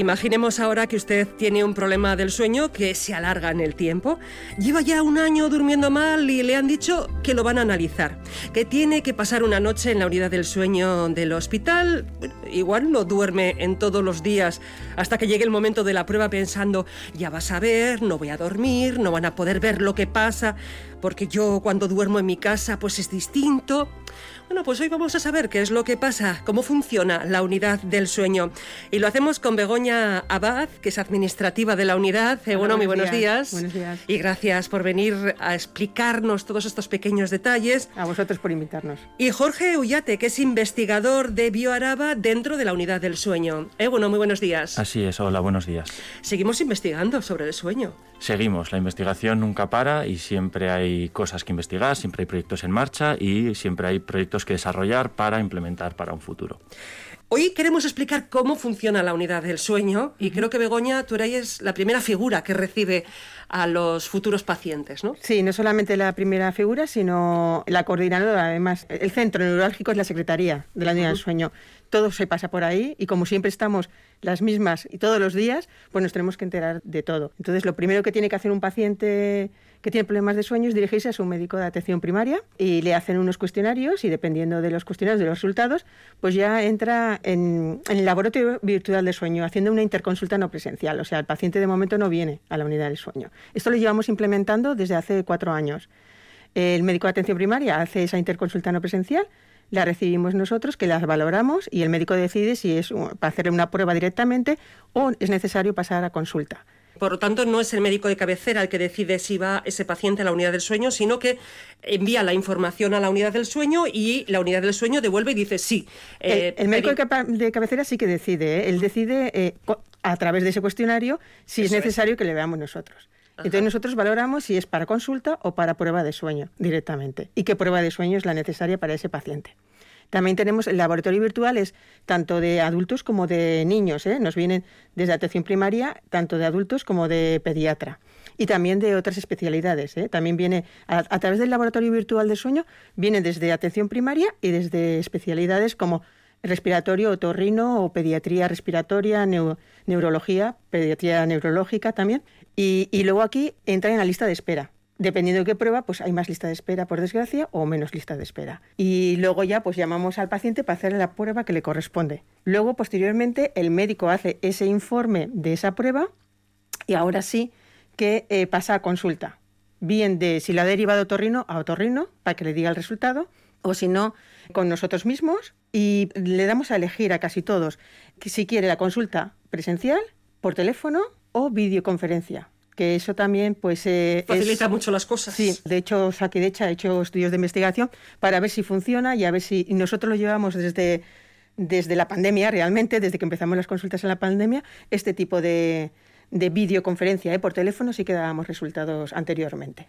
Imaginemos ahora que usted tiene un problema del sueño que se alarga en el tiempo. Lleva ya un año durmiendo mal y le han dicho que lo van a analizar, que tiene que pasar una noche en la unidad del sueño del hospital. Igual no duerme en todos los días hasta que llegue el momento de la prueba pensando, ya vas a ver, no voy a dormir, no van a poder ver lo que pasa, porque yo cuando duermo en mi casa pues es distinto. Bueno, pues hoy vamos a saber qué es lo que pasa, cómo funciona la unidad del sueño. Y lo hacemos con Begoña Abad, que es administrativa de la unidad. Eh, bueno, muy buenos días. Buenos días. Y gracias por venir a explicarnos todos estos pequeños detalles. A vosotros por invitarnos. Y Jorge Ullate, que es investigador de BioAraba dentro de la unidad del sueño. Eh, bueno, muy buenos días. Así es, hola, buenos días. Seguimos investigando sobre el sueño. Seguimos, la investigación nunca para y siempre hay cosas que investigar, siempre hay proyectos en marcha y siempre hay proyectos que desarrollar para implementar para un futuro. Hoy queremos explicar cómo funciona la unidad del sueño y creo que Begoña, tú eres la primera figura que recibe a los futuros pacientes, ¿no? Sí, no solamente la primera figura, sino la coordinadora. Además, el centro neurálgico es la secretaría de la unidad del sueño. Todo se pasa por ahí y como siempre estamos las mismas y todos los días, pues nos tenemos que enterar de todo. Entonces, lo primero que tiene que hacer un paciente que tiene problemas de sueño es dirigirse a su médico de atención primaria y le hacen unos cuestionarios y dependiendo de los cuestionarios, de los resultados, pues ya entra en, el laboratorio virtual de sueño haciendo una interconsulta no presencial. O sea, el paciente de momento no viene a la unidad del sueño. Esto lo llevamos implementando desde hace cuatro años. El médico de atención primaria hace esa interconsulta no presencial, la recibimos nosotros, que las valoramos y el médico decide si es para hacerle una prueba directamente o es necesario pasar a consulta. Por lo tanto, no es el médico de cabecera el que decide si va ese paciente a la unidad del sueño, sino que envía la información a la unidad del sueño y la unidad del sueño devuelve y dice sí. Eh, el, médico de cabecera sí que decide. ¿eh? Él decide eh, a través de ese cuestionario si es necesario que le veamos nosotros. Entonces nosotros valoramos si es para consulta o para prueba de sueño directamente y qué prueba de sueño es la necesaria para ese paciente. También tenemos el laboratorio virtuales tanto de adultos como de niños. ¿eh? Nos vienen desde atención primaria, tanto de adultos como de pediatra. Y también de otras especialidades. ¿eh? También viene, a, través del laboratorio virtual de sueño, viene desde atención primaria y desde especialidades como respiratorio, otorrino o pediatría respiratoria, neurología, pediatría neurológica también. Y, y luego aquí entra en la lista de espera dependiendo de qué prueba, pues hay más lista de espera, por desgracia, o menos lista de espera. Y luego ya pues llamamos al paciente para hacerle la prueba que le corresponde. Luego, posteriormente, el médico hace ese informe de esa prueba y ahora sí que eh, pasa a consulta. Bien de si la deriva de otorrino a otorrino, para que le diga el resultado, o si no, con nosotros mismos y le damos a elegir a casi todos si quiere la consulta presencial, por teléfono o videoconferencia que eso también pues eh, facilita mucho las cosas. Sí, de hecho Saquidecha ha hecho estudios de investigación para ver si funciona y a ver si y nosotros lo llevamos desde desde la pandemia realmente, desde que empezamos las consultas en la pandemia, este tipo de, de videoconferencia ¿eh? por teléfono sí que dábamos resultados anteriormente.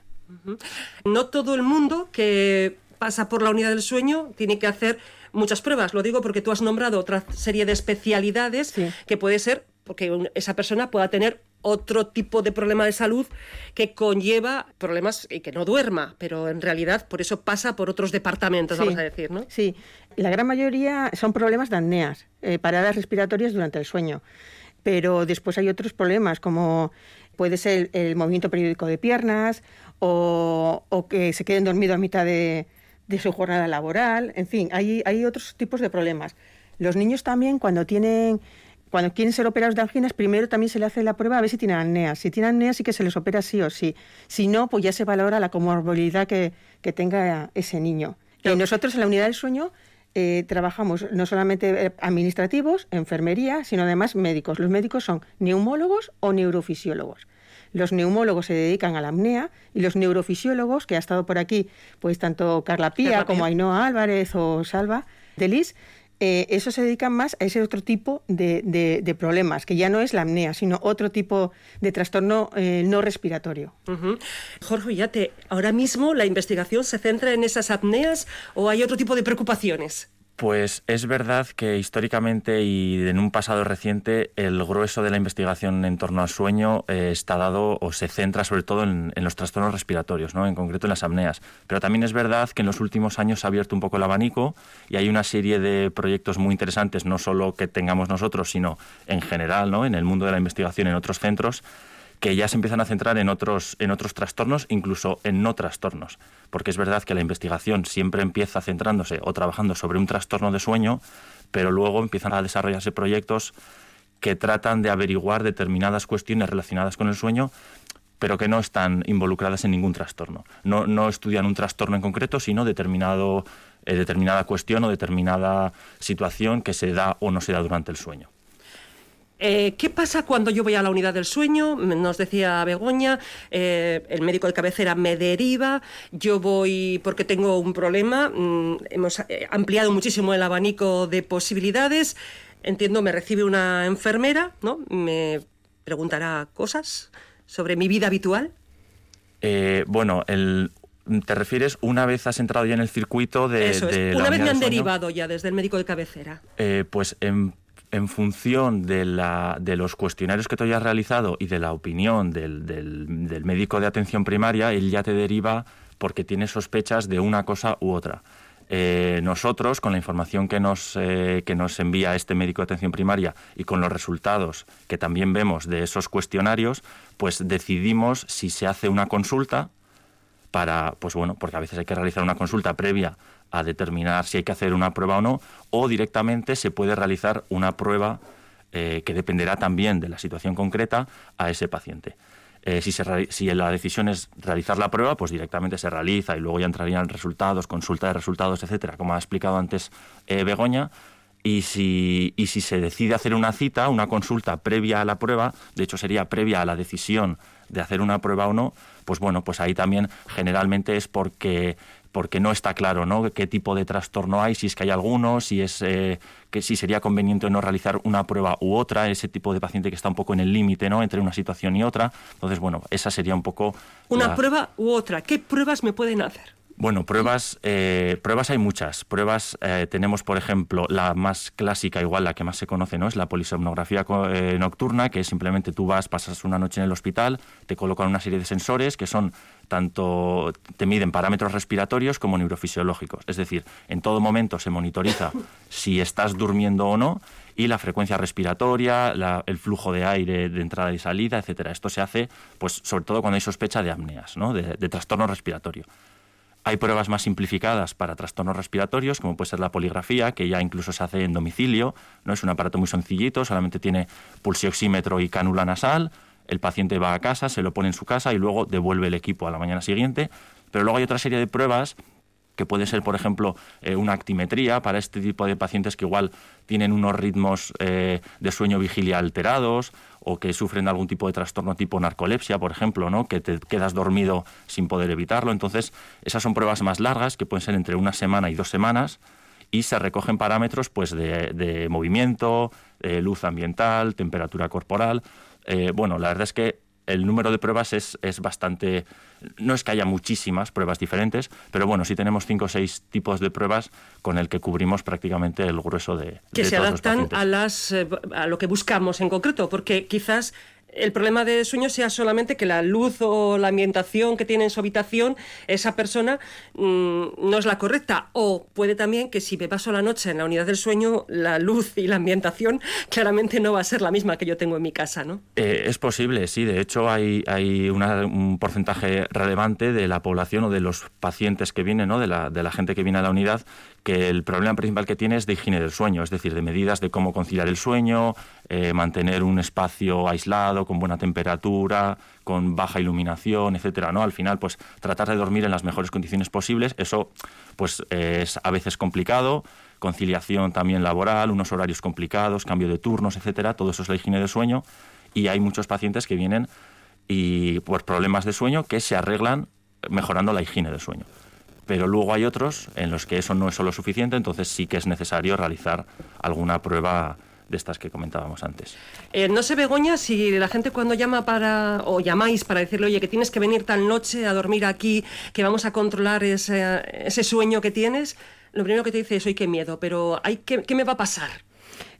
No todo el mundo que pasa por la unidad del sueño tiene que hacer muchas pruebas. Lo digo porque tú has nombrado otra serie de especialidades que puede ser porque esa persona pueda tener otro tipo de problema de salud que conlleva problemas y que no duerma, pero en realidad por eso pasa por otros departamentos, vamos a decir, ¿no? Sí, la gran mayoría son problemas de apneas, eh, paradas respiratorias durante el sueño, pero después hay otros problemas como puede ser el, movimiento periódico de piernas o, que se queden dormidos a mitad de, de, su jornada laboral, en fin, hay, hay otros tipos de problemas. Los niños también cuando tienen cuando quieren ser operados de anginas, primero también se le hace la prueba a ver si tienen apnea. Si tienen apnea, sí que se les opera sí o sí. Si no, pues ya se valora la comorbilidad que, tenga ese niño. Y nosotros en la unidad del sueño eh, trabajamos no solamente eh, administrativos, enfermería, sino además médicos. Los médicos son neumólogos o neurofisiólogos. Los neumólogos se dedican a la apnea y los neurofisiólogos, que ha estado por aquí, pues tanto Carla Pía como Ainhoa Álvarez o Salva Delis, eh, eso se dedica más a ese otro tipo de, problemas, que ya no es la apnea, sino otro tipo de trastorno eh, no respiratorio. Jorge ahora mismo la investigación se centra en esas apneas o hay otro tipo de preocupaciones. Pues es verdad que históricamente y en un pasado reciente el grueso de la investigación en torno al sueño eh, está dado o se centra sobre todo en, los trastornos respiratorios, ¿no? en concreto en las apneas. Pero también es verdad que en los últimos años se ha abierto un poco el abanico y hay una serie de proyectos muy interesantes, no solo que tengamos nosotros, sino en general, ¿no? en el mundo de la investigación en otros centros, que ya se empiezan a centrar en otros, en otros trastornos, incluso en no trastornos. Porque es verdad que la investigación siempre empieza centrándose o trabajando sobre un trastorno de sueño, pero luego empiezan a desarrollarse proyectos que tratan de averiguar determinadas cuestiones relacionadas con el sueño, pero que no están involucradas en ningún trastorno. No, no estudian un trastorno en concreto, sino determinado, eh, determinada cuestión o determinada situación que se da o no se da durante el sueño. Eh, ¿Qué pasa cuando yo voy a la unidad del sueño? Nos decía Begoña, eh, el médico de cabecera me deriva, yo voy porque tengo un problema, mm, hemos eh, ampliado muchísimo el abanico de posibilidades. Entiendo, me recibe una enfermera, ¿no? Me preguntará cosas sobre mi vida habitual. bueno, ¿Te refieres una vez has entrado ya en el circuito de, Eso es. una vez me han derivado ya desde el médico de cabecera. pues en en función de, la, de, los cuestionarios que tú hayas realizado y de la opinión del, del, médico de atención primaria, él ya te deriva porque tiene sospechas de una cosa u otra. Eh, nosotros, con la información que nos, eh, que nos envía este médico de atención primaria y con los resultados que también vemos de esos cuestionarios, pues decidimos si se hace una consulta para, pues bueno, porque a veces hay que realizar una consulta previa a determinar si hay que hacer una prueba o no, o directamente se puede realizar una prueba eh, que dependerá también de la situación concreta a ese paciente. Eh, si, la decisión es realizar la prueba, pues directamente se realiza y luego ya entrarían resultados, consulta de resultados, etcétera, como ha explicado antes eh, Begoña. Y si, y si se decide hacer una cita, una consulta previa a la prueba, de hecho sería previa a la decisión de hacer una prueba o no, pues bueno, pues ahí también generalmente es porque porque no está claro ¿no? qué tipo de trastorno hay, si es que hay alguno, si es eh, que si sería conveniente o no realizar una prueba u otra, ese tipo de paciente que está un poco en el límite ¿no? entre una situación y otra. Entonces, bueno, esa sería un poco... Una prueba u otra. ¿Qué pruebas me pueden hacer? Bueno, pruebas, eh, pruebas hay muchas. Pruebas eh, tenemos, por ejemplo, la más clásica, igual la que más se conoce, ¿no? Es la polisomnografía eh, nocturna, que simplemente tú vas, pasas una noche en el hospital, te colocan una serie de sensores que son tanto te miden parámetros respiratorios como neurofisiológicos. Es decir, en todo momento se monitoriza si estás durmiendo o no y la frecuencia respiratoria, el flujo de aire de entrada y salida, etcétera. Esto se hace, pues, sobre todo cuando hay sospecha de apneas, ¿no? de, de trastorno respiratorio. Hay pruebas más simplificadas para trastornos respiratorios, como puede ser la poligrafía, que ya incluso se hace en domicilio. ¿no? Es un aparato muy sencillito, solamente tiene pulsioxímetro y cánula nasal. El paciente va a casa, se lo pone en su casa y luego devuelve el equipo a la mañana siguiente. Pero luego hay otra serie de pruebas que puede ser, por ejemplo, eh, una actimetría para este tipo de pacientes que igual tienen unos ritmos eh, de sueño vigilia alterados o que sufren algún tipo de trastorno tipo narcolepsia, por ejemplo, ¿no? que te quedas dormido sin poder evitarlo. Entonces, esas son pruebas más largas, que pueden ser entre una semana y dos semanas, y se recogen parámetros pues, de, movimiento, eh, luz ambiental, temperatura corporal. Bueno, la verdad es que el número de pruebas es, es bastante... No es que haya muchísimas pruebas diferentes, pero bueno, sí tenemos cinco o seis tipos de pruebas con el que cubrimos prácticamente el grueso de... Que se adaptan a, las, eh, a lo que buscamos en concreto, porque quizás el problema de sueño sea solamente que la luz o la ambientación que tiene en su habitación esa persona mm, no es la correcta. O puede también que si me paso la noche en la unidad del sueño, la luz y la ambientación claramente no va a ser la misma que yo tengo en mi casa, ¿no? Eh, es posible, sí. De hecho, hay, hay un porcentaje relevante de la población o de los pacientes que vienen, ¿no? de, la, de la gente que viene a la unidad, que el problema principal que tiene es de higiene del sueño, es decir, de medidas de cómo conciliar el sueño, eh, mantener un espacio aislado, con buena temperatura, con baja iluminación, etcétera, ¿no? Al final, pues tratar de dormir en las mejores condiciones posibles, eso pues es a veces complicado, conciliación también laboral, unos horarios complicados, cambio de turnos, etcétera, todo eso es la higiene del sueño. Y hay muchos pacientes que vienen y por problemas de sueño que se arreglan mejorando la higiene del sueño pero luego hay otros en los que eso no es solo suficiente, entonces sí que es necesario realizar alguna prueba de estas que comentábamos antes. Eh, no sé, Begoña, si la gente cuando llama para, o llamáis para decirle, oye, que tienes que venir tal noche a dormir aquí, que vamos a controlar ese, sueño que tienes, lo primero que te dice es, hoy qué miedo, pero hay, ¿qué, ¿qué me va a pasar?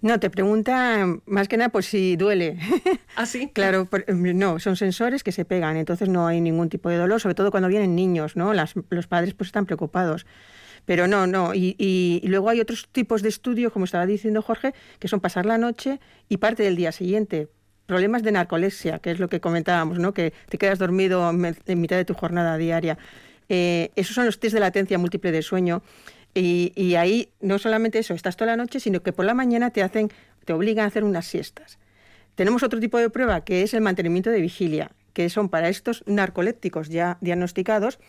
No, te pregunta más que nada pues si duele. ¿Ah, sí? claro, no, son sensores que se pegan, entonces no hay ningún tipo de dolor, sobre todo cuando vienen niños, ¿no? los padres pues están preocupados. Pero no, no. Y, y, luego hay otros tipos de estudios, como estaba diciendo Jorge, que son pasar la noche y parte del día siguiente. Problemas de narcolepsia, que es lo que comentábamos, ¿no? que te quedas dormido en mitad de tu jornada diaria. Eh, esos son los test de latencia múltiple de sueño. Y, ahí no solamente eso, estás toda la noche, sino que por la mañana te hacen, te obligan a hacer unas siestas. Tenemos otro tipo de prueba que es el mantenimiento de vigilia, que son para estos narcolépticos ya diagnosticados,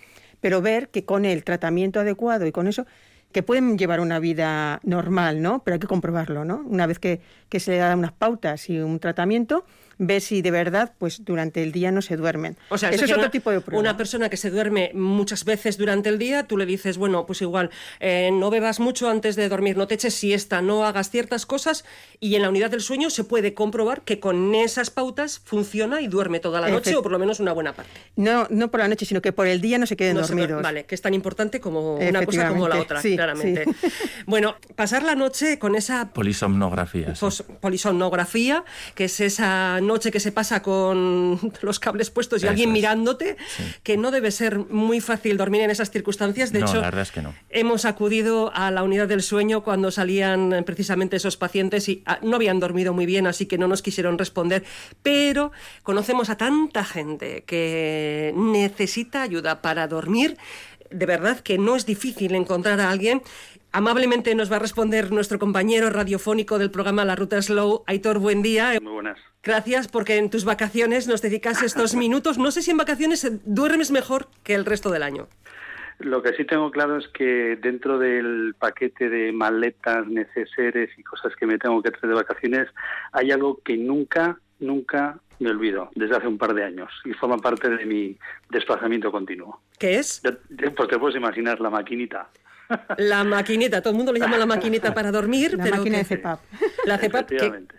pero ver que con el tratamiento adecuado y con eso que pueden llevar una vida normal, ¿no? Pero hay que comprobarlo, ¿no? Una vez que, que se le dan unas pautas y un tratamiento, ve si de verdad pues durante el día no se duermen. O sea, eso es, otro tipo de prueba. Una persona que se duerme muchas veces durante el día, tú le dices, bueno, pues igual, eh, no bebas mucho antes de dormir, no te eches siesta, no hagas ciertas cosas y en la unidad del sueño se puede comprobar que con esas pautas funciona y duerme toda la noche o por lo menos una buena parte. No, no por la noche, sino que por el día no se queden dormidos. vale, que es tan importante como una cosa como la otra, claramente. Bueno, pasar la noche con esa polisomnografía. Polisomnografía, que es esa noche que se pasa con los cables puestos y alguien mirándote, que no debe ser muy fácil dormir en esas circunstancias. De hecho, la verdad es que no. hemos acudido a la unidad del sueño cuando salían eh, precisamente esos pacientes y ah, no habían dormido muy bien, así que no nos quisieron responder. Pero conocemos a tanta gente que necesita ayuda para dormir de verdad que no es difícil encontrar a alguien Amablemente nos va a responder nuestro compañero radiofónico del programa La Ruta Slow, Aitor, buen día. Muy buenas. Gracias porque en tus vacaciones nos dedicas estos minutos. No sé si en vacaciones duermes mejor que el resto del año. Lo que sí tengo claro es que dentro del paquete de maletas, neceseres y cosas que me tengo que traer de vacaciones, hay algo que nunca, nunca me olvido desde hace un par de años y forma parte de mi desplazamiento continuo. ¿Qué es? Pues te puedes imaginar la maquinita. La maquinita, todo el mundo le llama la maquinita para dormir. La pero máquina de CEPAP. La CEPAP,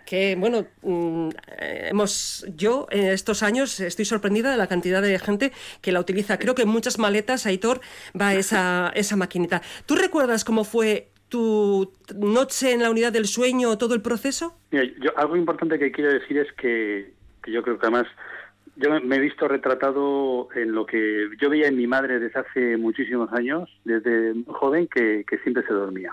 que, bueno, mm, hemos, yo en estos años estoy sorprendida de la cantidad de gente que la utiliza. Creo que en muchas maletas, Aitor, va esa, esa maquinita. ¿Tú recuerdas cómo fue tu noche en la unidad del sueño, todo el proceso? algo importante que quiero decir es que, que yo creo que además yo me he visto retratado en lo que yo veía en mi madre desde hace muchísimos años, desde joven, que, siempre se dormía.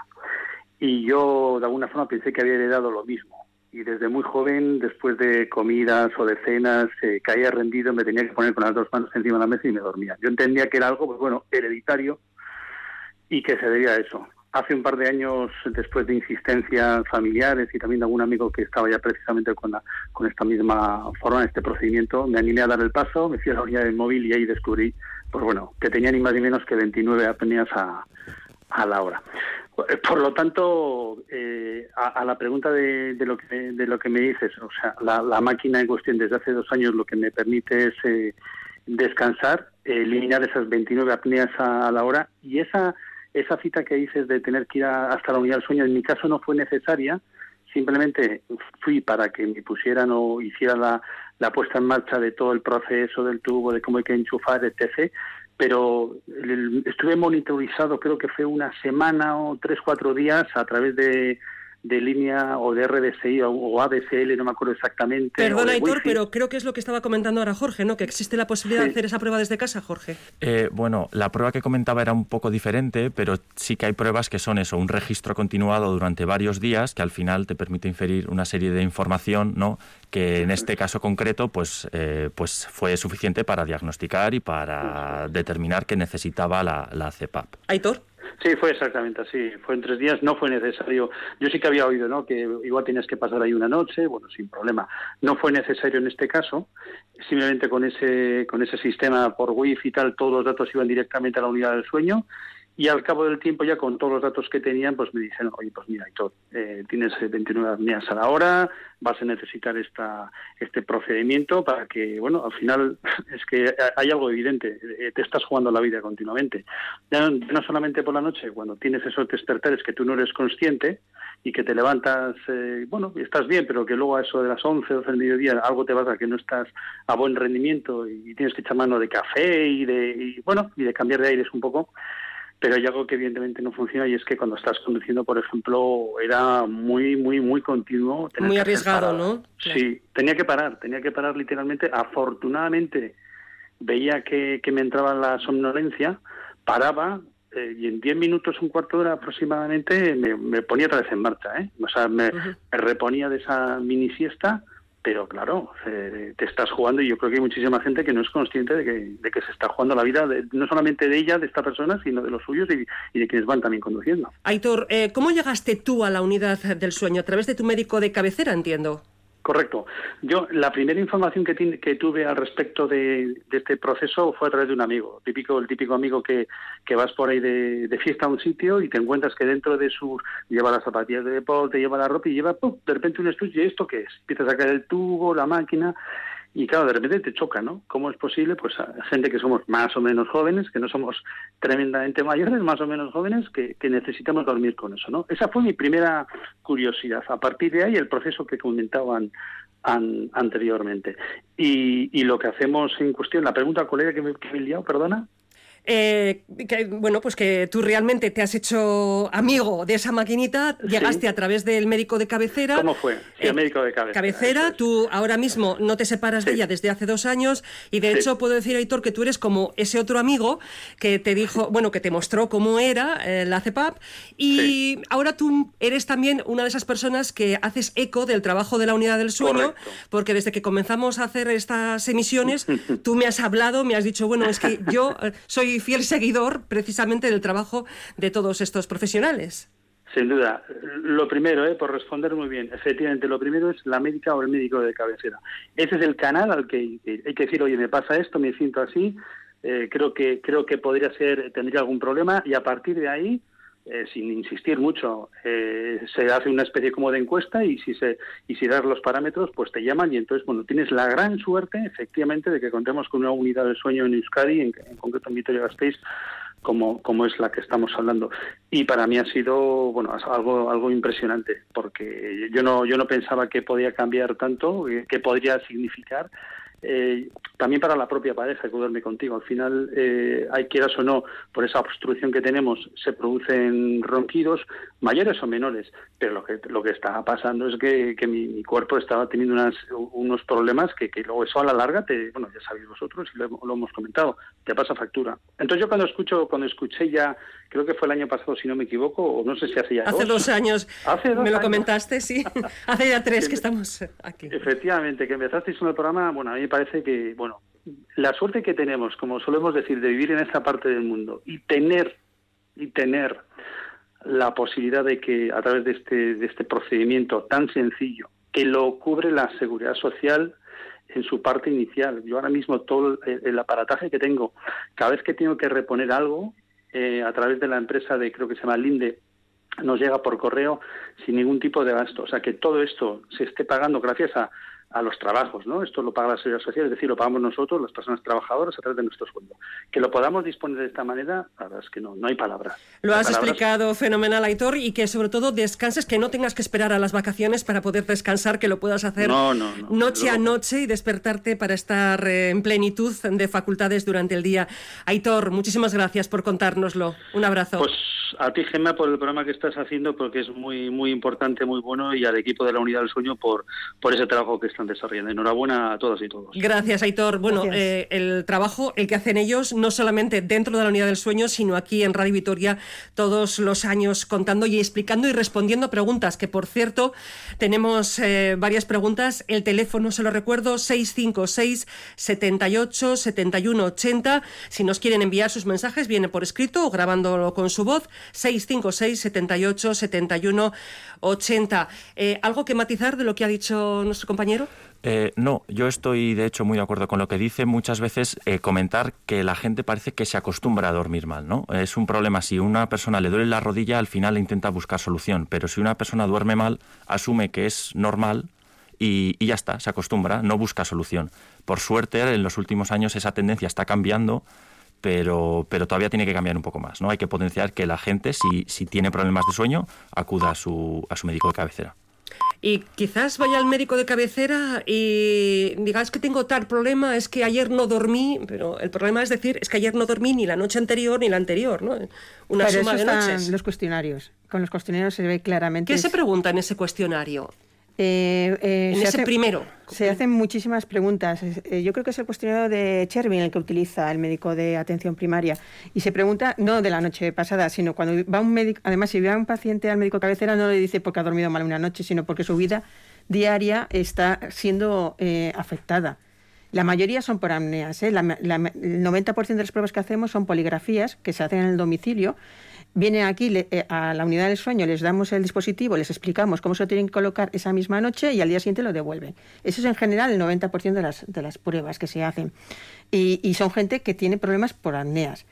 Y yo de alguna forma pensé que había heredado lo mismo. Y desde muy joven, después de comidas o de cenas, eh, caía rendido, me tenía que poner con las dos manos encima de la mesa y me dormía. Yo entendía que era algo, pues bueno, hereditario y que se debía a eso hace un par de años, después de insistencias familiares y también de algún amigo que estaba ya precisamente con, la, con esta misma forma, este procedimiento, me animé a dar el paso, me fui a la unidad del móvil y ahí descubrí, pues bueno, que tenía ni más ni menos que 29 apneas a, a la hora. Por lo tanto, eh, a, la pregunta de, lo que, de lo que me dices, o sea, la, máquina en cuestión desde hace dos años lo que me permite es eh, descansar, eliminar esas 29 apneas a la hora y esa esa cita que dices de tener que ir hasta la unidad del sueño, en mi caso no fue necesaria, simplemente fui para que me pusieran o hiciera la, la puesta en marcha de todo el proceso del tubo, de cómo hay que enchufar, etc. Pero estuve monitorizado, creo que fue una semana o tres, cuatro días a través de de línea o de RDSI o, ADSL, no me acuerdo exactamente. Perdona, Aitor, pero creo que es lo que estaba comentando ahora Jorge, ¿no? Que existe la posibilidad de hacer esa prueba desde casa, Jorge. Eh, bueno, la prueba que comentaba era un poco diferente, pero sí que hay pruebas que son eso, un registro continuado durante varios días que al final te permite inferir una serie de información, ¿no? Que en este caso concreto, pues, eh, pues fue suficiente para diagnosticar y para determinar que necesitaba la, la CEPAP. Aitor. Sí, fue exactamente así. Fue en tres días, no fue necesario. Yo sí que había oído, ¿no? Que igual tenías que pasar ahí una noche, bueno, sin problema. No fue necesario en este caso. Simplemente con ese con ese sistema por wifi y tal, todos los datos iban directamente a la unidad del sueño y al cabo del tiempo, ya con todos los datos que tenían, pues me dijeron, oye, pues mira, Héctor, eh, tienes 29 apneas a la hora, vas a necesitar esta, este procedimiento para que, bueno, al final es que hay algo evidente, eh, te estás jugando la vida continuamente. Ya no, solamente por la noche, cuando tienes esos despertares que tú no eres consciente y que te levantas, eh, bueno, estás bien, pero que luego a eso de las 11, 12 del mediodía algo te pasa que no estás a buen rendimiento y tienes que echar mano de café y de, y, bueno, y de cambiar de aires un poco pero hay algo que evidentemente no funciona y es que cuando estás conduciendo, por ejemplo, era muy, muy, muy continuo. Muy arriesgado, ¿no? Sí, tenía que parar, tenía que parar literalmente. Afortunadamente veía que, me entraba la somnolencia, paraba eh, y en 10 minutos, un cuarto de hora aproximadamente, me, ponía otra vez en marcha. ¿eh? O sea, me, me reponía de esa mini siesta pero claro, te estás jugando y yo creo que hay muchísima gente que no es consciente de que, se está jugando la vida no solamente de ella, de esta persona, sino de los suyos y, de quienes van también conduciendo. Aitor, eh, ¿cómo llegaste tú a la unidad del sueño? A través de tu médico de cabecera, entiendo. Correcto. Yo la primera información que, que tuve al respecto de, este proceso fue a través de un amigo, típico el típico amigo que, vas por ahí de, fiesta a un sitio y te encuentras que dentro de su lleva las zapatillas de deporte, lleva la ropa y lleva de repente un estuche, ¿y esto qué es? Empieza a sacar el tubo, la máquina y claro, de repente te choca, ¿no? ¿Cómo es posible? Pues a gente que somos más o menos jóvenes, que no somos tremendamente mayores, más o menos jóvenes, que, necesitamos dormir con eso, ¿no? Esa fue mi primera curiosidad. A partir de ahí, el proceso que comentaban anteriormente. Y, y, lo que hacemos en cuestión, la pregunta, colega, que me, que me he liado, perdona. Eh, que, bueno, pues que tú realmente te has hecho amigo de esa maquinita, llegaste a través del médico de cabecera. ¿Cómo fue? Sí, el eh, médico de cabecera. Cabecera, tú ahora mismo no te separas de ella desde hace dos años y de hecho puedo decir, Aitor, que tú eres como ese otro amigo que te dijo, bueno, que te mostró cómo era eh, la CEPAP y ahora tú eres también una de esas personas que haces eco del trabajo de la unidad del sueño, porque desde que comenzamos a hacer estas emisiones, tú me has hablado, me has dicho, bueno, es que yo soy fiel seguidor precisamente del trabajo de todos estos profesionales. Sin duda. Lo primero, eh, por responder muy bien, efectivamente, lo primero es la médica o el médico de cabecera. Ese es el canal al que hay que decir, oye, me pasa esto, me siento así, eh, creo que creo que podría ser, tendría algún problema, y a partir de ahí, eh, sin insistir mucho, eh, se hace una especie como de encuesta y si se y si das los parámetros, pues te llaman y entonces, bueno, tienes la gran suerte, efectivamente, de que contemos con una unidad de sueño en Euskadi, en, concreto en Vitoria-Gasteiz, como, como es la que estamos hablando. Y para mí ha sido, bueno, algo, algo impresionante, porque yo no, yo no pensaba que podía cambiar tanto, eh, que podría significar eh, también para la propia pareja que duerme contigo. Al final, eh, hay quieras o no, por esa obstrucción que tenemos, se producen ronquidos, mayores o menores, pero lo que, lo que está pasando es que, mi, cuerpo estaba teniendo unas, unos problemas que, que, luego eso a la larga, te, bueno, ya sabéis vosotros y lo, lo, hemos comentado, te pasa factura. Entonces yo cuando escucho, cuando escuché ya, creo que fue el año pasado, si no me equivoco, o no sé si hace ya Hace dos, años, ¿Hace me lo comentaste, sí, hace ya tres que estamos aquí. Efectivamente, que empezasteis con el programa, bueno, a mí parece que, bueno, la suerte que tenemos, como solemos decir, de vivir en esta parte del mundo y tener, y tener la posibilidad de que a través de este, de este procedimiento tan sencillo, que lo cubre la seguridad social en su parte inicial. Yo ahora mismo todo el, aparataje que tengo, cada vez que tengo que reponer algo, eh, a través de la empresa de, creo que se llama Linde, nos llega por correo sin ningún tipo de gasto. O sea, que todo esto se esté pagando gracias a, a los trabajos, ¿no? Esto lo paga la seguridad social, es decir, lo pagamos nosotros, las personas trabajadoras, a través de nuestro sueldo. Que lo podamos disponer de esta manera, la verdad es que no, no hay palabras. Lo has explicado fenomenal, Aitor, y que sobre todo descanses, que no tengas que esperar a las vacaciones para poder descansar, que lo puedas hacer noche a noche y despertarte para estar eh, en plenitud de facultades durante el día. Aitor, muchísimas gracias por contárnoslo. Un abrazo. Pues a ti, Gemma, por el programa que estás haciendo, porque es muy, muy importante, muy bueno, y al equipo de la Unidad del Sueño por, por ese trabajo que está desarrollando. Enhorabuena a todos y todos. Gracias, Aitor. Bueno, eh, el trabajo, el que hacen ellos, no solamente dentro de la unidad del sueño, sino aquí en Radio Vitoria, todos los años contando y explicando y respondiendo preguntas, que por cierto, tenemos eh, varias preguntas. El teléfono, se lo recuerdo, 656 78 71 80. Si nos quieren enviar sus mensajes, viene por escrito o grabándolo con su voz, 656 78 71 80. ¿Algo que matizar de lo que ha dicho nuestro compañero? Eh, no, yo estoy de hecho muy de acuerdo con lo que dice. Muchas veces eh, comentar que la gente parece que se acostumbra a dormir mal, ¿no? Es un problema. Si una persona le duele la rodilla, al final intenta buscar solución. Pero si una persona duerme mal, asume que es normal y, y ya está, se acostumbra, no busca solución. Por suerte, en los últimos años esa tendencia está cambiando pero, pero todavía tiene que cambiar un poco más. ¿no? Hay que potenciar que la gente, si, si tiene problemas de sueño, acuda a su, a su médico de cabecera. Y quizás vaya al médico de cabecera y diga, es que tengo tal problema, es que ayer no dormí, pero el problema es decir, es que ayer no dormí ni la noche anterior ni la anterior, ¿no? Una suma de noches. los cuestionarios. Con los cuestionarios se ve claramente. ¿Qué se pregunta en ese cuestionario? Eh, eh, en ese primero. Se hacen muchísimas preguntas. Eh, yo creo que es el cuestionario de Chervin el que utiliza el médico de atención primaria. Y se pregunta, no de la noche pasada, sino cuando va un médico. Además, si va un paciente al médico cabecera, no le dice porque ha dormido mal una noche, sino porque su vida diaria está siendo afectada. La mayoría son por apneas. el 90% de las pruebas que hacemos son poligrafías que se hacen en el domicilio Vienen aquí eh, a la unidad del sueño, les damos el dispositivo, les explicamos cómo se lo tienen que colocar esa misma noche y al día siguiente lo devuelven. Eso es en general el 90% de las, de las pruebas que se hacen. Y, son gente que tiene problemas por apneas.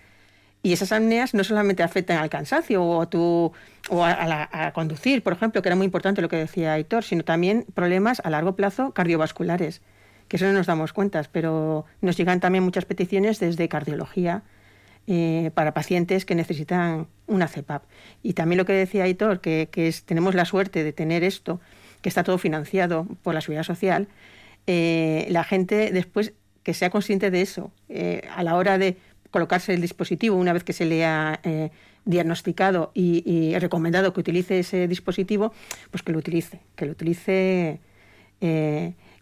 Y esas apneas no solamente afectan al cansancio o, a, tu, o a, conducir, por ejemplo, que era muy importante lo que decía Aitor, sino también problemas a largo plazo cardiovasculares, que eso no nos damos cuenta, pero nos llegan también muchas peticiones desde cardiología, eh, para pacientes que necesitan una CEPAP. Y también lo que decía Aitor, que, tenemos la suerte de tener esto, que está todo financiado por la seguridad social, eh, la gente después que sea consciente de eso, eh, a la hora de colocarse el dispositivo, una vez que se le ha diagnosticado y, recomendado que utilice ese dispositivo, pues que lo utilice, que lo utilice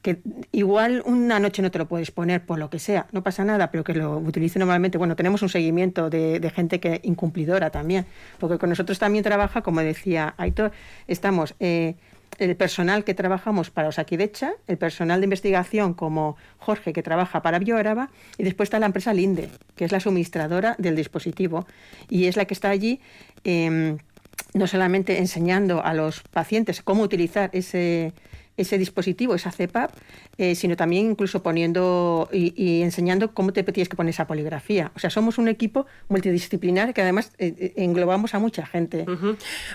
que igual una noche no te lo puedes poner por lo que sea, no pasa nada, pero que lo utilice normalmente. Bueno, tenemos un seguimiento de, gente que incumplidora también, porque con nosotros también trabaja, como decía Aitor, estamos eh, el personal que trabajamos para Osakidecha, el personal de investigación como Jorge que trabaja para Bioaraba y después está la empresa Linde, que es la suministradora del dispositivo y es la que está allí. Em, no solamente enseñando a los pacientes cómo utilizar ese, ese dispositivo, esa CEPAP, eh, sino también incluso poniendo y, enseñando cómo te tienes que poner esa poligrafía. O sea, somos un equipo multidisciplinar que además eh, eh, englobamos a mucha gente.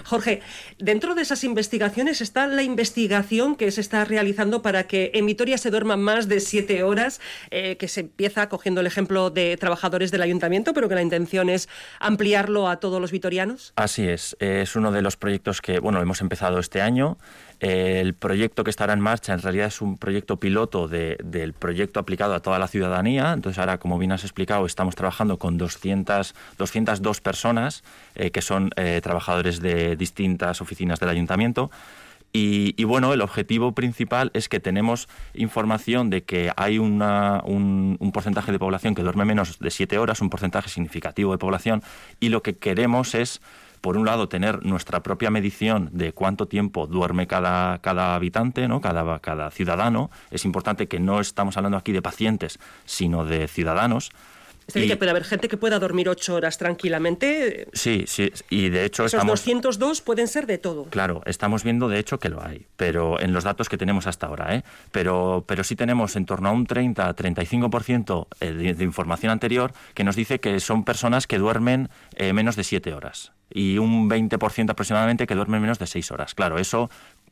Jorge, dentro de esas investigaciones está la investigación que se está realizando para que en Vitoria se duerman más de siete horas, que se empieza cogiendo el ejemplo de trabajadores del ayuntamiento, pero que la intención es ampliarlo a todos los vitorianos. Así es, es uno de los proyectos que, bueno, hemos empezado este año. El proyecto que estará en marcha en realidad es un proyecto piloto del proyecto aplicado a toda la ciudadanía. Entonces ahora, como bien has explicado, estamos trabajando con 200, 202 personas eh, que son eh, trabajadores de distintas oficinas del ayuntamiento. Y, bueno, el objetivo principal es que tenemos información de que hay un, un, porcentaje de población que duerme menos de siete horas, un porcentaje significativo de población, y lo que queremos es por un lado, tener nuestra propia medición de cuánto tiempo duerme cada, cada habitante, ¿no? cada, cada ciudadano. Es importante que no estamos hablando aquí de pacientes, sino de ciudadanos. Es decir, que puede haber gente que pueda dormir ocho horas tranquilamente. Sí, sí, y de hecho Esos 202 pueden ser de todo. Claro, estamos viendo de hecho que lo hay, pero en los datos que tenemos hasta ahora, ¿eh? Pero, pero sí tenemos en torno a un 30-35% eh, de, de información anterior que nos dice que son personas que duermen eh, menos de siete horas y un 20% aproximadamente que duermen menos de seis horas. Claro, eso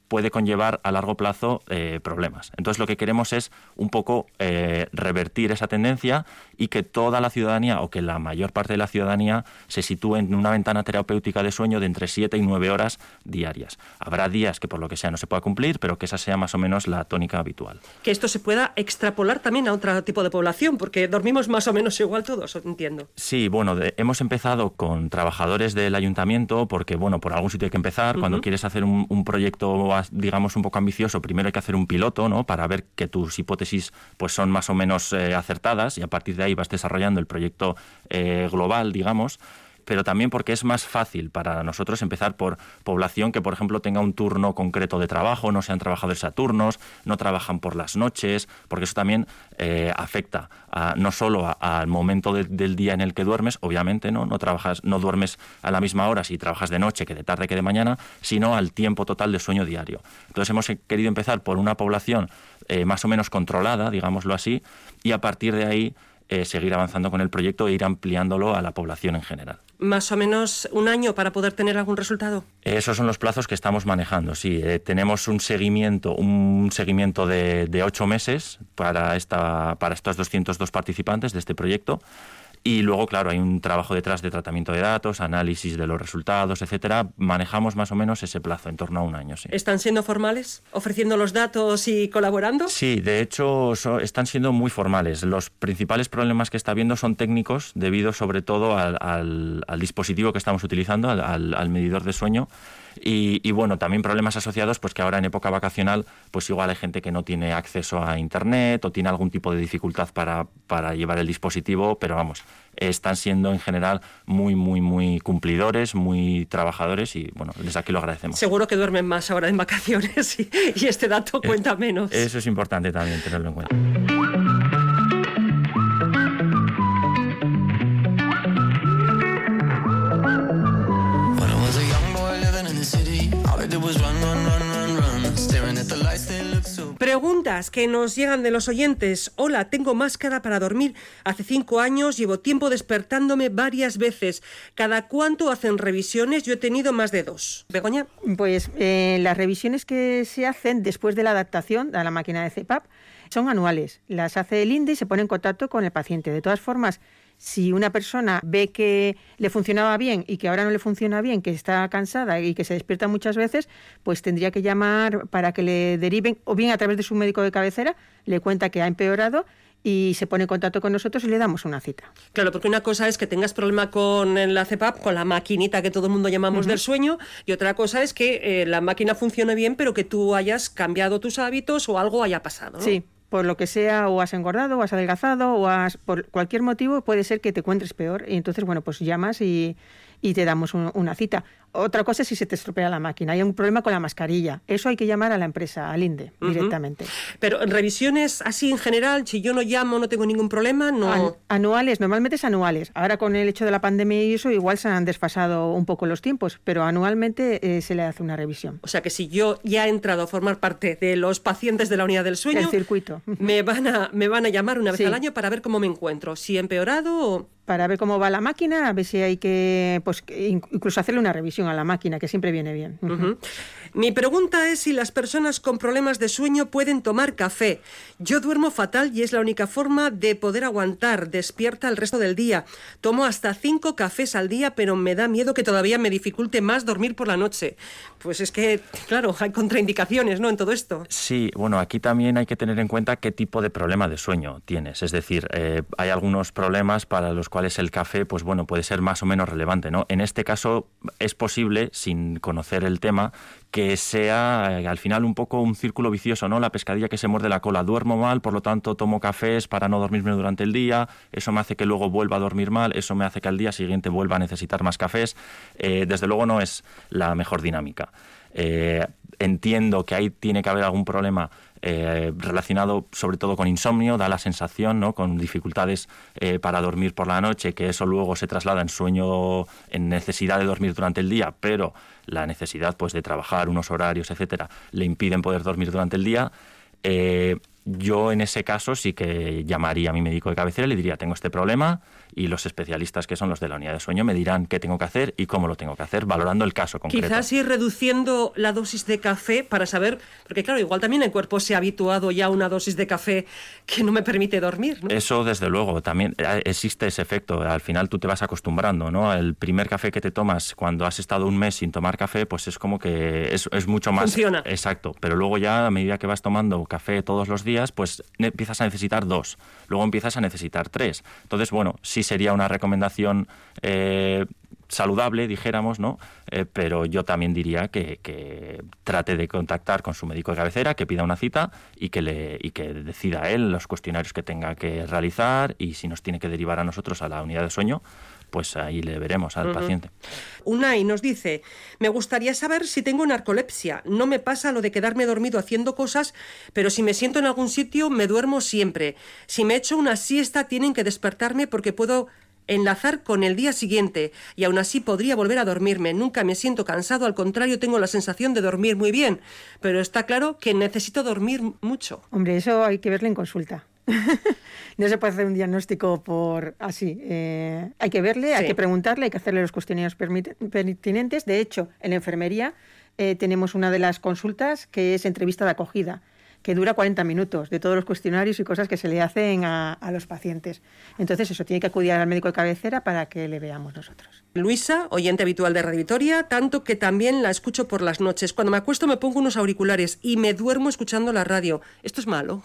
puede conllevar a largo plazo eh, problemas. Entonces lo que queremos es un poco eh, revertir esa tendencia y que toda la ciudadanía o que la mayor parte de la ciudadanía se sitúe en una ventana terapéutica de sueño de entre 7 y 9 horas diarias. Habrá días que por lo que sea no se pueda cumplir, pero que esa sea más o menos la tónica habitual. Que esto se pueda extrapolar también a otro tipo de población, porque dormimos más o menos igual todos, entiendo. Sí, bueno, hemos empezado con trabajadores del ayuntamiento, porque bueno, por algún sitio hay que empezar. Cuando quieres hacer un, un proyecto digamos, un poco ambicioso, primero hay que hacer un piloto, ¿no? Para ver que tus hipótesis pues son más o menos eh, acertadas y a partir de ahí vas desarrollando el proyecto eh, global, digamos pero también porque es más fácil para nosotros empezar por población que, por ejemplo, tenga un turno concreto de trabajo, no sean trabajadores a turnos, no trabajan por las noches, porque eso también eh, afecta no solo al momento del día en el que duermes, obviamente, ¿no? No trabajas, no duermes a la misma hora si trabajas de noche que de tarde que de mañana, sino al tiempo total de sueño diario. Entonces hemos querido empezar por una población eh, más o menos controlada, digámoslo así, y a partir de ahí eh, seguir avanzando con el proyecto e ir ampliándolo a la población en general. ¿Más o menos un año para poder tener algún resultado? Esos son los plazos que estamos manejando, sí. Eh, tenemos un seguimiento, un seguimiento de, ocho meses para, esta, para estos 202 participantes de este proyecto Y luego, claro, hay un trabajo detrás de tratamiento de datos, análisis de los resultados, etcétera. Manejamos más o menos ese plazo, en torno a un año. Sí. ¿Están siendo formales, ofreciendo los datos y colaborando? Sí, de hecho están siendo muy formales. Los principales problemas que está habiendo son técnicos, debido sobre todo al, dispositivo que estamos utilizando, al medidor de sueño. Y, bueno, también problemas asociados, pues que ahora en época vacacional, pues igual hay gente que no tiene acceso a Internet o tiene algún tipo de dificultad para, para llevar el dispositivo, pero vamos, están siendo en general muy, muy, muy cumplidores, muy trabajadores y bueno, desde aquí lo agradecemos. Seguro que duermen más ahora en vacaciones y, y este dato cuenta menos. Eso es importante también tenerlo en cuenta. Que nos llegan de los oyentes. Hola, tengo máscara para dormir. Hace cinco años llevo tiempo despertándome varias veces. ¿Cada cuánto hacen revisiones? Yo he tenido más de dos. ¿Begoña? Pues eh, las revisiones que se hacen después de la adaptación a la máquina de CPAP son anuales. Las hace el INDE y se pone en contacto con el paciente. De todas formas, si una persona ve que le funcionaba bien y que ahora no le funciona bien, que está cansada y que se despierta muchas veces, pues tendría que llamar para que le deriven, o bien a través de su médico de cabecera, le cuenta que ha empeorado y se pone en contacto con nosotros y le damos una cita. Claro, porque una cosa es que tengas problema con la CEPAP, con la maquinita que todo el mundo llamamos del sueño, y otra cosa es que eh, la máquina funcione bien, pero que tú hayas cambiado tus hábitos o algo haya pasado. Sí, por lo que sea, o has engordado, o has adelgazado, o has, por cualquier motivo, puede ser que te encuentres peor. Y entonces, bueno, pues llamas y, y te damos una cita. Otra cosa es si se te estropea la máquina, hay un problema con la mascarilla. Eso hay que llamar a la empresa, al INDE, directamente. Pero revisiones así en general, si yo no llamo, no tengo ningún problema, no. anuales, normalmente es anuales. Ahora con el hecho de la pandemia y eso, igual se han desfasado un poco los tiempos, pero anualmente eh, se le hace una revisión. O sea que si yo ya he entrado a formar parte de los pacientes de la unidad del sueño, el circuito. Me van a, me van a llamar una vez al año para ver cómo me encuentro, si he empeorado o para ver cómo va la máquina, a ver si hay que, pues, incluso hacerle una revisión a la máquina, que siempre viene bien. Mi pregunta es si las personas con problemas de sueño pueden tomar café. Yo duermo fatal y es la única forma de poder aguantar despierta el resto del día. Tomo hasta cinco cafés al día, pero me da miedo que todavía me dificulte más dormir por la noche. Pues es que, claro, hay contraindicaciones, ¿no? En todo esto. Sí, bueno, aquí también hay que tener en cuenta qué tipo de problema de sueño tienes. Es decir, eh, hay algunos problemas para los cuales el café, pues bueno, puede ser más o menos relevante, ¿no? En este caso es posible, sin conocer el tema, que sea eh, al final un poco un círculo vicioso, ¿no? La pescadilla que se muerde la cola. Duermo mal, por lo tanto tomo cafés para no dormirme durante el día, eso me hace que luego vuelva a dormir mal, eso me hace que al día siguiente vuelva a necesitar más cafés. Eh, desde luego no es la mejor dinámica. Eh, entiendo que ahí tiene que haber algún problema eh, relacionado sobre todo con insomnio, da la sensación, ¿no? con dificultades eh, para dormir por la noche, que eso luego se traslada en sueño, en necesidad de dormir durante el día, pero la necesidad pues, de trabajar, unos horarios, etcétera, le impiden poder dormir durante el día. Eh, yo en ese caso sí que llamaría a mi médico de cabecera y le diría, tengo este problema, y los especialistas que son los de la unidad de sueño me dirán qué tengo que hacer y cómo lo tengo que hacer, valorando el caso concreto. Quizás ir reduciendo la dosis de café para saber, porque claro, igual también el cuerpo se ha habituado ya a una dosis de café que no me permite dormir. Eso desde luego, también eh, existe ese efecto, al final tú te vas acostumbrando, ¿no? El primer café que te tomas cuando has estado un mes sin tomar café, pues es como que es, es mucho más... Funciona. Exacto, pero luego ya a medida que vas tomando café todos los días, pues empiezas a necesitar dos, luego empiezas a necesitar tres. Entonces, bueno, si sería una recomendación eh, saludable, dijéramos, ¿no? Eh, pero yo también diría que, trate de contactar con su médico de cabecera, que pida una cita y que, le, y que decida él los cuestionarios que tenga que realizar y si nos tiene que derivar a nosotros a la unidad de sueño, pues ahí le veremos al paciente. Unai nos dice, me gustaría saber si tengo narcolepsia. No me pasa lo de quedarme dormido haciendo cosas, pero si me siento en algún sitio me duermo siempre. Si me echo una siesta tienen que despertarme porque puedo enlazar con el día siguiente y aún así podría volver a dormirme. Nunca me siento cansado, al contrario tengo la sensación de dormir muy bien, pero está claro que necesito dormir mucho. Hombre, eso hay que verlo en consulta. no se puede hacer un diagnóstico por así. Eh, hay que verle, hay que preguntarle, hay que hacerle los cuestionarios pertinentes. De hecho, en la enfermería eh, tenemos una de las consultas que es entrevista de acogida. Que dura 40 minutos, de todos los cuestionarios y cosas que se le hacen a, a los pacientes. Entonces, eso tiene que acudir al médico de cabecera para que le veamos nosotros. Luisa, oyente habitual de Radio Vitoria, tanto que también la escucho por las noches. Cuando me acuesto me pongo unos auriculares y me duermo escuchando la radio. ¿Esto es malo?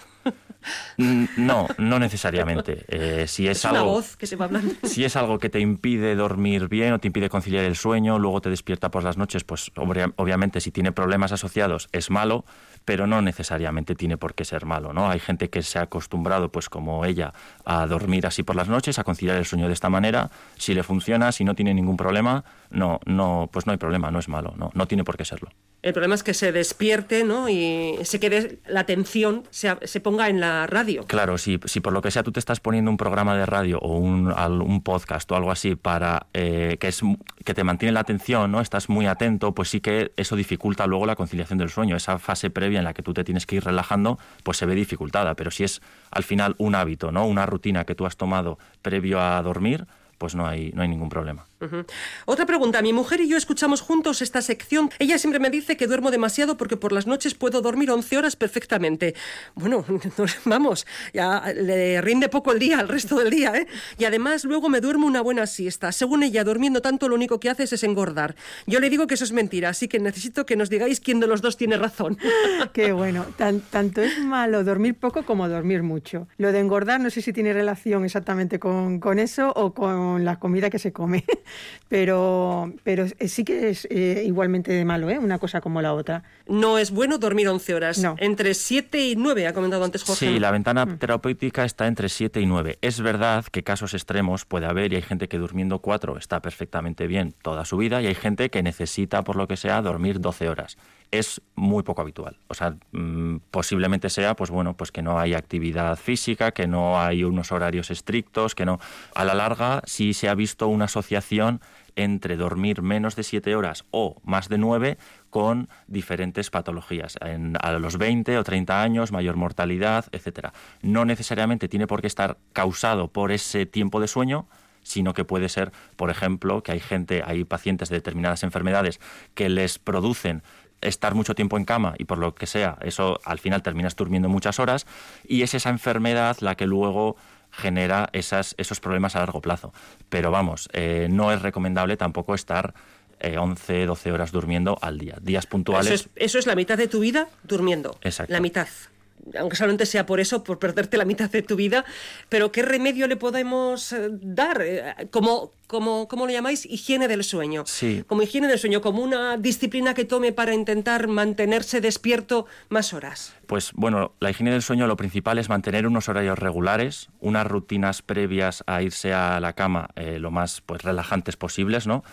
Mm, no, no necesariamente. Eh, si es, algo, una voz que se va hablando. Si es algo que te impide dormir bien o te impide conciliar el sueño, luego te despierta por las noches, pues obviamente si tiene problemas asociados es malo, pero no necesariamente tiene por qué ser malo, ¿no? Hay gente que se ha acostumbrado, pues como ella, a dormir así por las noches, a conciliar el sueño de esta manera. Si le funciona, si no tiene ningún problema, no, no, pues no hay problema, no es malo, no, no tiene por qué serlo. El problema es que se despierte, ¿no? Y se quede la atención, se, ponga en la radio. Claro, si, si, por lo que sea tú te estás poniendo un programa de radio o un, un podcast o algo así para eh, que es que te mantiene la atención, ¿no? Estás muy atento, pues sí que eso dificulta luego la conciliación del sueño. Esa fase previa en la que tú te tienes que ir relajando, pues se ve dificultada. Pero si es al final un hábito, ¿no? Una rutina que tú has tomado previo a dormir, pues no hay, no hay ningún problema. Otra pregunta. Mi mujer y yo escuchamos juntos esta sección. Ella siempre me dice que duermo demasiado porque por las noches puedo dormir 11 horas perfectamente. Bueno, vamos, ya le rinde poco el día, el resto del día, ¿eh? Y además luego me duermo una buena siesta. Según ella, durmiendo tanto lo único que haces es engordar. Yo le digo que eso es mentira, así que necesito que nos digáis quién de los dos tiene razón. Qué bueno. tanto es malo dormir poco como dormir mucho. Lo de engordar no sé si tiene relación exactamente con, con eso o con la comida que se come pero, pero sí que es eh, igualmente de malo, ¿eh? una cosa como la otra. No es bueno dormir 11 horas. No. Entre 7 y 9, ha comentado antes Jorge. Sí, la ventana mm. terapéutica está entre 7 y 9. Es verdad que casos extremos puede haber y hay gente que durmiendo 4 está perfectamente bien toda su vida y hay gente que necesita, por lo que sea, dormir 12 horas es muy poco habitual. O sea, mm, posiblemente sea, pues bueno, pues que no hay actividad física, que no hay unos horarios estrictos, que no. A la larga, sí se ha visto una asociación entre dormir menos de siete horas o más de nueve con diferentes patologías. a los 20 o 30 años, mayor mortalidad, etcétera. No necesariamente tiene por qué estar causado por ese tiempo de sueño, sino que puede ser, por ejemplo, que hay gente, hay pacientes de determinadas enfermedades que les producen estar mucho tiempo en cama y por lo que sea, eso al final terminas durmiendo muchas horas y es esa enfermedad la que luego genera esas, esos problemas a largo plazo. Pero vamos, eh, no es recomendable tampoco estar 11, eh, 12 horas durmiendo al día. Días puntuales. Eso es, eso es la mitad de tu vida durmiendo. Exacto. La mitad aunque solamente sea por eso, por perderte la mitad de tu vida, pero ¿qué remedio le podemos eh, dar? Eh, como, como, ¿Cómo lo llamáis? Higiene del sueño. Sí. Como higiene del sueño, como una disciplina que tome para intentar mantenerse despierto más horas. Pues bueno, la higiene del sueño lo principal es mantener unos horarios regulares, unas rutinas previas a irse a la cama eh, lo más pues, relajantes posibles, ¿no?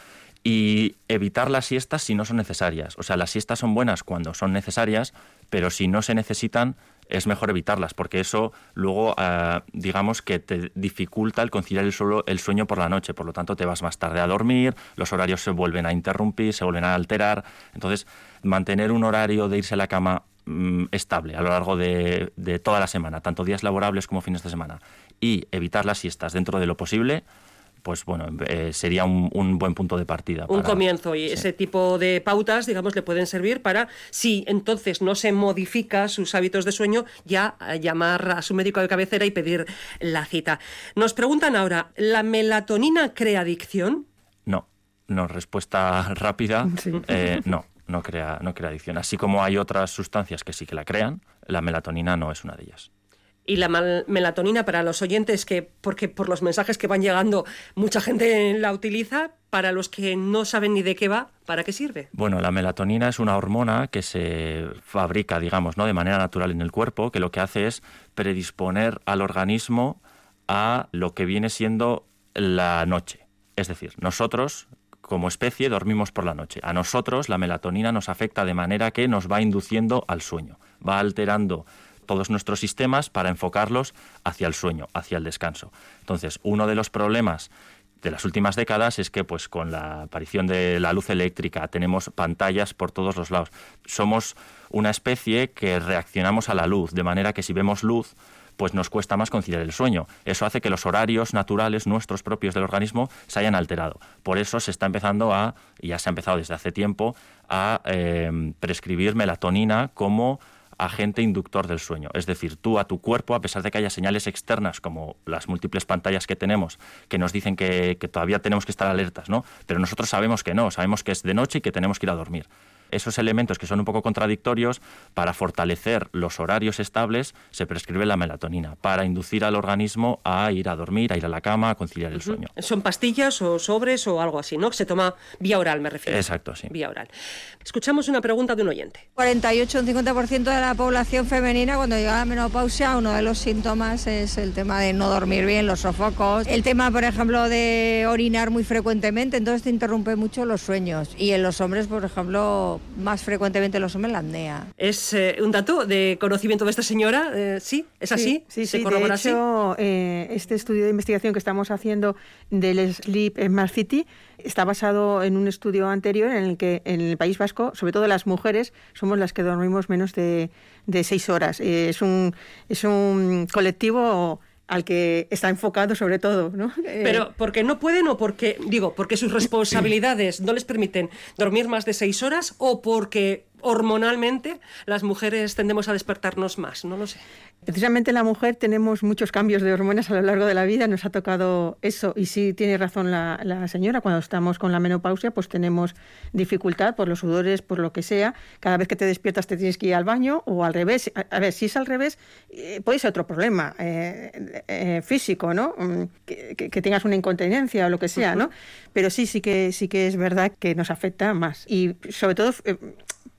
y evitar las siestas si no son necesarias. O sea, las siestas son buenas cuando son necesarias, pero si no se necesitan, es mejor evitarlas, porque eso luego, ah, digamos que te dificulta el conciliar el, el, sueño por la noche, por lo tanto te vas más tarde a dormir, los horarios se vuelven a interrumpir, se vuelven a alterar, entonces mantener un horario de irse a la cama mm, estable a lo largo de, de toda la semana, tanto días laborables como fines de semana, y evitar las siestas dentro de lo posible, pues bueno, eh, sería un, buen punto de partida. Un comienzo y ese tipo de pautas, digamos, le pueden servir para, si entonces no se modifica sus hábitos de sueño, ya llamar a su médico de cabecera y pedir la cita. Nos preguntan ahora, ¿la melatonina crea adicción? No, no, respuesta rápida, eh, no. No crea, no crea adicción. Así como hay otras sustancias que sí que la crean, la melatonina no es una de ellas y la melatonina para los oyentes que porque por los mensajes que van llegando mucha gente la utiliza. Para los que no saben ni de qué va para qué sirve bueno la melatonina es una hormona que se fabrica digamos no de manera natural en el cuerpo que lo que hace es predisponer al organismo a lo que viene siendo la noche. Es decir nosotros como especie dormimos por la noche. A nosotros la melatonina nos afecta de manera que nos va induciendo al sueño, va alterando todos nuestros sistemas para enfocarlos hacia el sueño, hacia el descanso. Entonces, uno de los problemas de las últimas décadas es que pues con la aparición de la luz eléctrica tenemos pantallas por todos los lados. Somos una especie que reaccionamos a la luz, de manera que si vemos luz, pues nos cuesta más conciliar el sueño. Eso hace que los horarios naturales nuestros propios del organismo se hayan alterado. Por eso se está empezando a, ya se ha empezado desde hace tiempo, a eh, prescribir melatonina como agente inductor del sueño. Es decir, tú a tu cuerpo, a pesar de que haya señales externas como las múltiples pantallas que tenemos, que nos dicen que, todavía tenemos que estar alertas, ¿no? Pero nosotros sabemos que no, sabemos que es de noche y que tenemos que ir a dormir esos elementos que son un poco contradictorios, para fortalecer los horarios estables se prescribe la melatonina, para inducir al organismo a ir a dormir, a ir a la cama, a conciliar el sueño. ¿Son pastillas o sobres o algo así, no? Se toma vía oral, me refiero. Exacto, sí. Vía oral. Escuchamos una pregunta de un oyente. 48 un 50% de la población femenina cuando llega a la menopausia, uno de los síntomas es el tema de no dormir bien, los sofocos, el tema, por ejemplo, de orinar muy frecuentemente, entonces te interrumpe mucho los sueños. Y en los hombres, por ejemplo, más frecuentemente los hombres la apnea. ¿Es eh, un dato de conocimiento de esta señora? Eh, ¿Sí? ¿Es así? Sí, sí. de hecho, eh, este estudio de investigación que estamos haciendo del Sleep Smart City está basado en un estudio anterior en el que en el País Vasco, sobre todo las mujeres, somos las que dormimos menos de, de seis horas. es, un, es un colectivo al que está enfocado sobre todo, ¿no? Pero porque no pueden o porque, digo, porque sus responsabilidades no les permiten dormir más de seis horas o porque hormonalmente las mujeres tendemos a despertarnos más, no lo sé. Precisamente la mujer tenemos muchos cambios de hormonas a lo largo de la vida, nos ha tocado eso y sí tiene razón la, señora, cuando estamos con la menopausia pues tenemos dificultad por los sudores, por lo que sea, cada vez que te despiertas te tienes que ir al baño o al revés, a, ver, si es al revés eh, puede ser otro problema eh, eh, físico, ¿no? Mm, que, tengas una incontinencia o lo que sea, ¿no? Pero sí, sí que, sí que es verdad que nos afecta más y sobre todo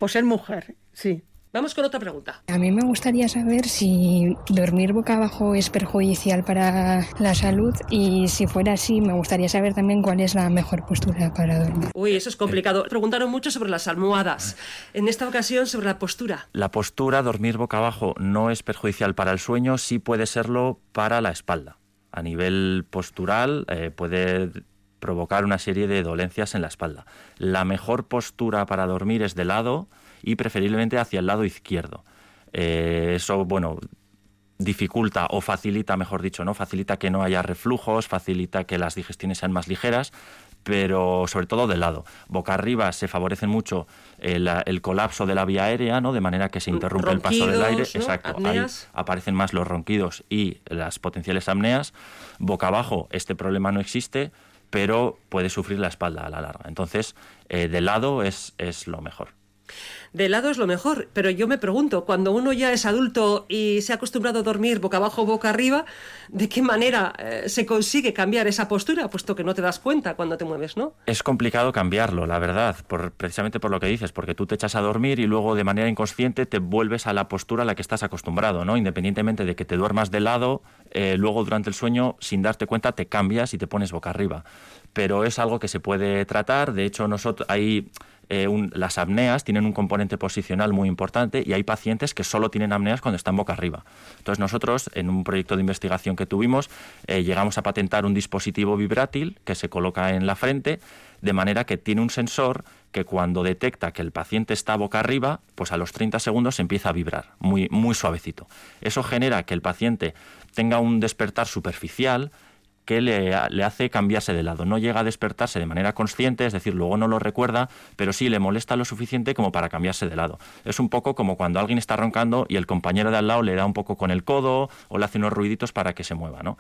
por ser mujer, sí. Vamos con otra pregunta. A mí me gustaría saber si dormir boca abajo es perjudicial para la salud y si fuera así, me gustaría saber también cuál es la mejor postura para dormir. Uy, eso es complicado. Preguntaron mucho sobre las almohadas. En esta ocasión, sobre la postura. La postura, dormir boca abajo, no es perjudicial para el sueño, sí puede serlo para la espalda. A nivel postural eh, puede provocar una serie de dolencias en la espalda. La mejor postura para dormir es de lado y preferiblemente hacia el lado izquierdo. Eh, eso, bueno, dificulta o facilita, mejor dicho, ¿no? Facilita que no haya reflujos, facilita que las digestiones sean más ligeras, pero sobre todo de lado. Boca arriba se favorece mucho el, colapso de la vía aérea, ¿no? De manera que se interrumpe el paso del aire. Exacto. Ahí aparecen más los ronquidos y las potenciales apneas. Boca abajo, este problema no existe pero puede sufrir la espalda a la larga. Entonces, eh, de lado es, es lo mejor. De lado es lo mejor, pero yo me pregunto, cuando uno ya es adulto y se ha acostumbrado a dormir boca abajo boca arriba, ¿de qué manera eh, se consigue cambiar esa postura, puesto que no te das cuenta cuando te mueves, ¿no? Es complicado cambiarlo, la verdad, precisamente por lo que dices, porque tú te echas a dormir y luego de manera inconsciente te vuelves a la postura a la que estás acostumbrado, ¿no? Independientemente de que te duermas de lado, eh, luego durante el sueño, sin darte cuenta, te cambias y te pones boca arriba. Pero es algo que se puede tratar, de hecho, nosotros hay eh, las apneas tienen un componente posicional muy importante y hay pacientes que solo tienen apneas cuando están boca arriba. Entonces nosotros, en un proyecto de investigación que tuvimos, eh, llegamos a patentar un dispositivo vibrátil que se coloca en la frente, de manera que tiene un sensor que cuando detecta que el paciente está boca arriba, pues a los 30 segundos empieza a vibrar, muy, muy suavecito. Eso genera que el paciente tenga un despertar superficial, que le, hace cambiarse de lado. No llega a despertarse de manera consciente, es decir, luego no lo recuerda, pero sí le molesta lo suficiente como para cambiarse de lado. Es un poco como cuando alguien está roncando y el compañero de al lado le da un poco con el codo o le hace unos ruiditos para que se mueva, ¿no?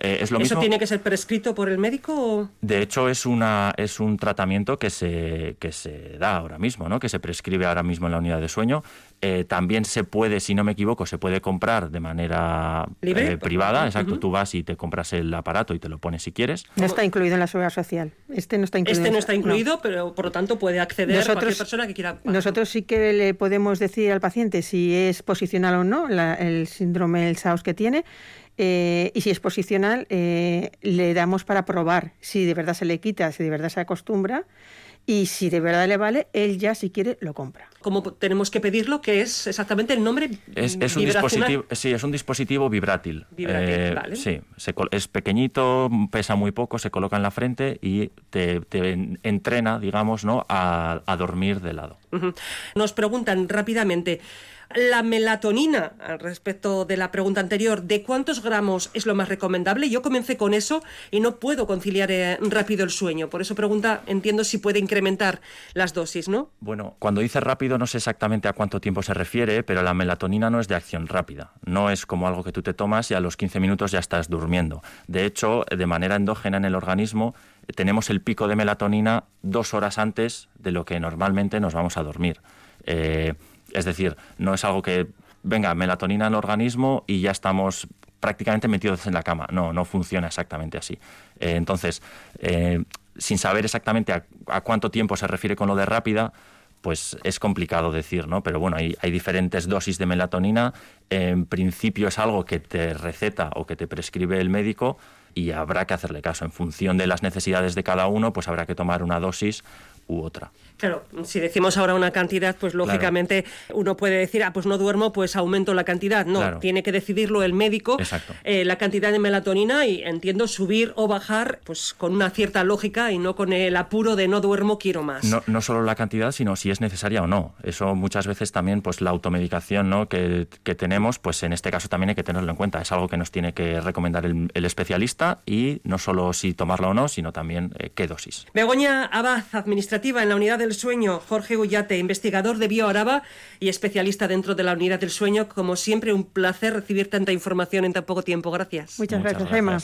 Eh, ¿Eso tiene que ser prescrito por el médico? De hecho, es, una, es un tratamiento que se, que se da ahora mismo, ¿no? que se prescribe ahora mismo en la unidad de sueño. Eh, también se puede, si no me equivoco, se puede comprar de manera eh, privada. Exacto, tú vas y te compras el aparato y te lo pones si quieres. No está incluido en la seguridad social. Este no está incluido. Este no está incluido, pero por lo tanto puede acceder nosotros, cualquier persona que quiera. Nosotros sí que le podemos decir al paciente si es posicional o no el síndrome del SAUS que tiene eh, y si es posicional, eh, le damos para probar si de verdad se le quita, si de verdad se acostumbra. Y si de verdad le vale, él ya si quiere lo compra. ¿Cómo tenemos que pedirlo? que es exactamente el nombre? Es, un dispositivo, sí, es un dispositivo vibrátil. Eh, sí, es pequeñito, pesa muy poco, se coloca en la frente y te, entrena, digamos, ¿no? A, dormir de lado. Nos preguntan rápidamente. La melatonina, al respecto de la pregunta anterior, ¿de cuántos gramos es lo más recomendable? Yo comencé con eso y no puedo conciliar eh, rápido el sueño. Por eso pregunta, entiendo si puede incrementar las dosis, ¿no? Bueno, cuando dice rápido no sé exactamente a cuánto tiempo se refiere, pero la melatonina no es de acción rápida. No es como algo que tú te tomas y a los 15 minutos ya estás durmiendo. De hecho, de manera endógena en el organismo, tenemos el pico de melatonina dos horas antes de lo que normalmente nos vamos a dormir. Eh, es decir, no es algo que venga melatonina el organismo y ya estamos prácticamente metidos en la cama. No, no funciona exactamente así. Eh, entonces, eh, sin saber exactamente a, cuánto tiempo se refiere con lo de rápida, pues es complicado decir, ¿no? Pero bueno, hay, hay, diferentes dosis de melatonina. En principio es algo que te receta o que te prescribe el médico y habrá que hacerle caso. En función de las necesidades de cada uno, pues habrá que tomar una dosis u otra. Claro, si decimos ahora una cantidad, pues lógicamente uno puede decir, ah, pues no duermo, pues aumento la cantidad. No, tiene que decidirlo el médico, eh, la cantidad de melatonina y entiendo subir o bajar, pues con una cierta lógica y no con el apuro de no duermo, quiero más. No, no solo la cantidad, sino si es necesaria o no. Eso muchas veces también, pues la automedicación ¿no? que, tenemos, pues en este caso también hay que tenerlo en cuenta. Es algo que nos tiene que recomendar el, especialista y no solo si tomarla o no, sino también eh, qué dosis. Begoña Abad, administrativa en la unidad del sueño, Jorge Ullate, investigador de BioAraba y especialista dentro de la unidad del sueño. Como siempre, un placer recibir tanta información en tan poco tiempo. Gracias. Muchas, gracias, Gemma.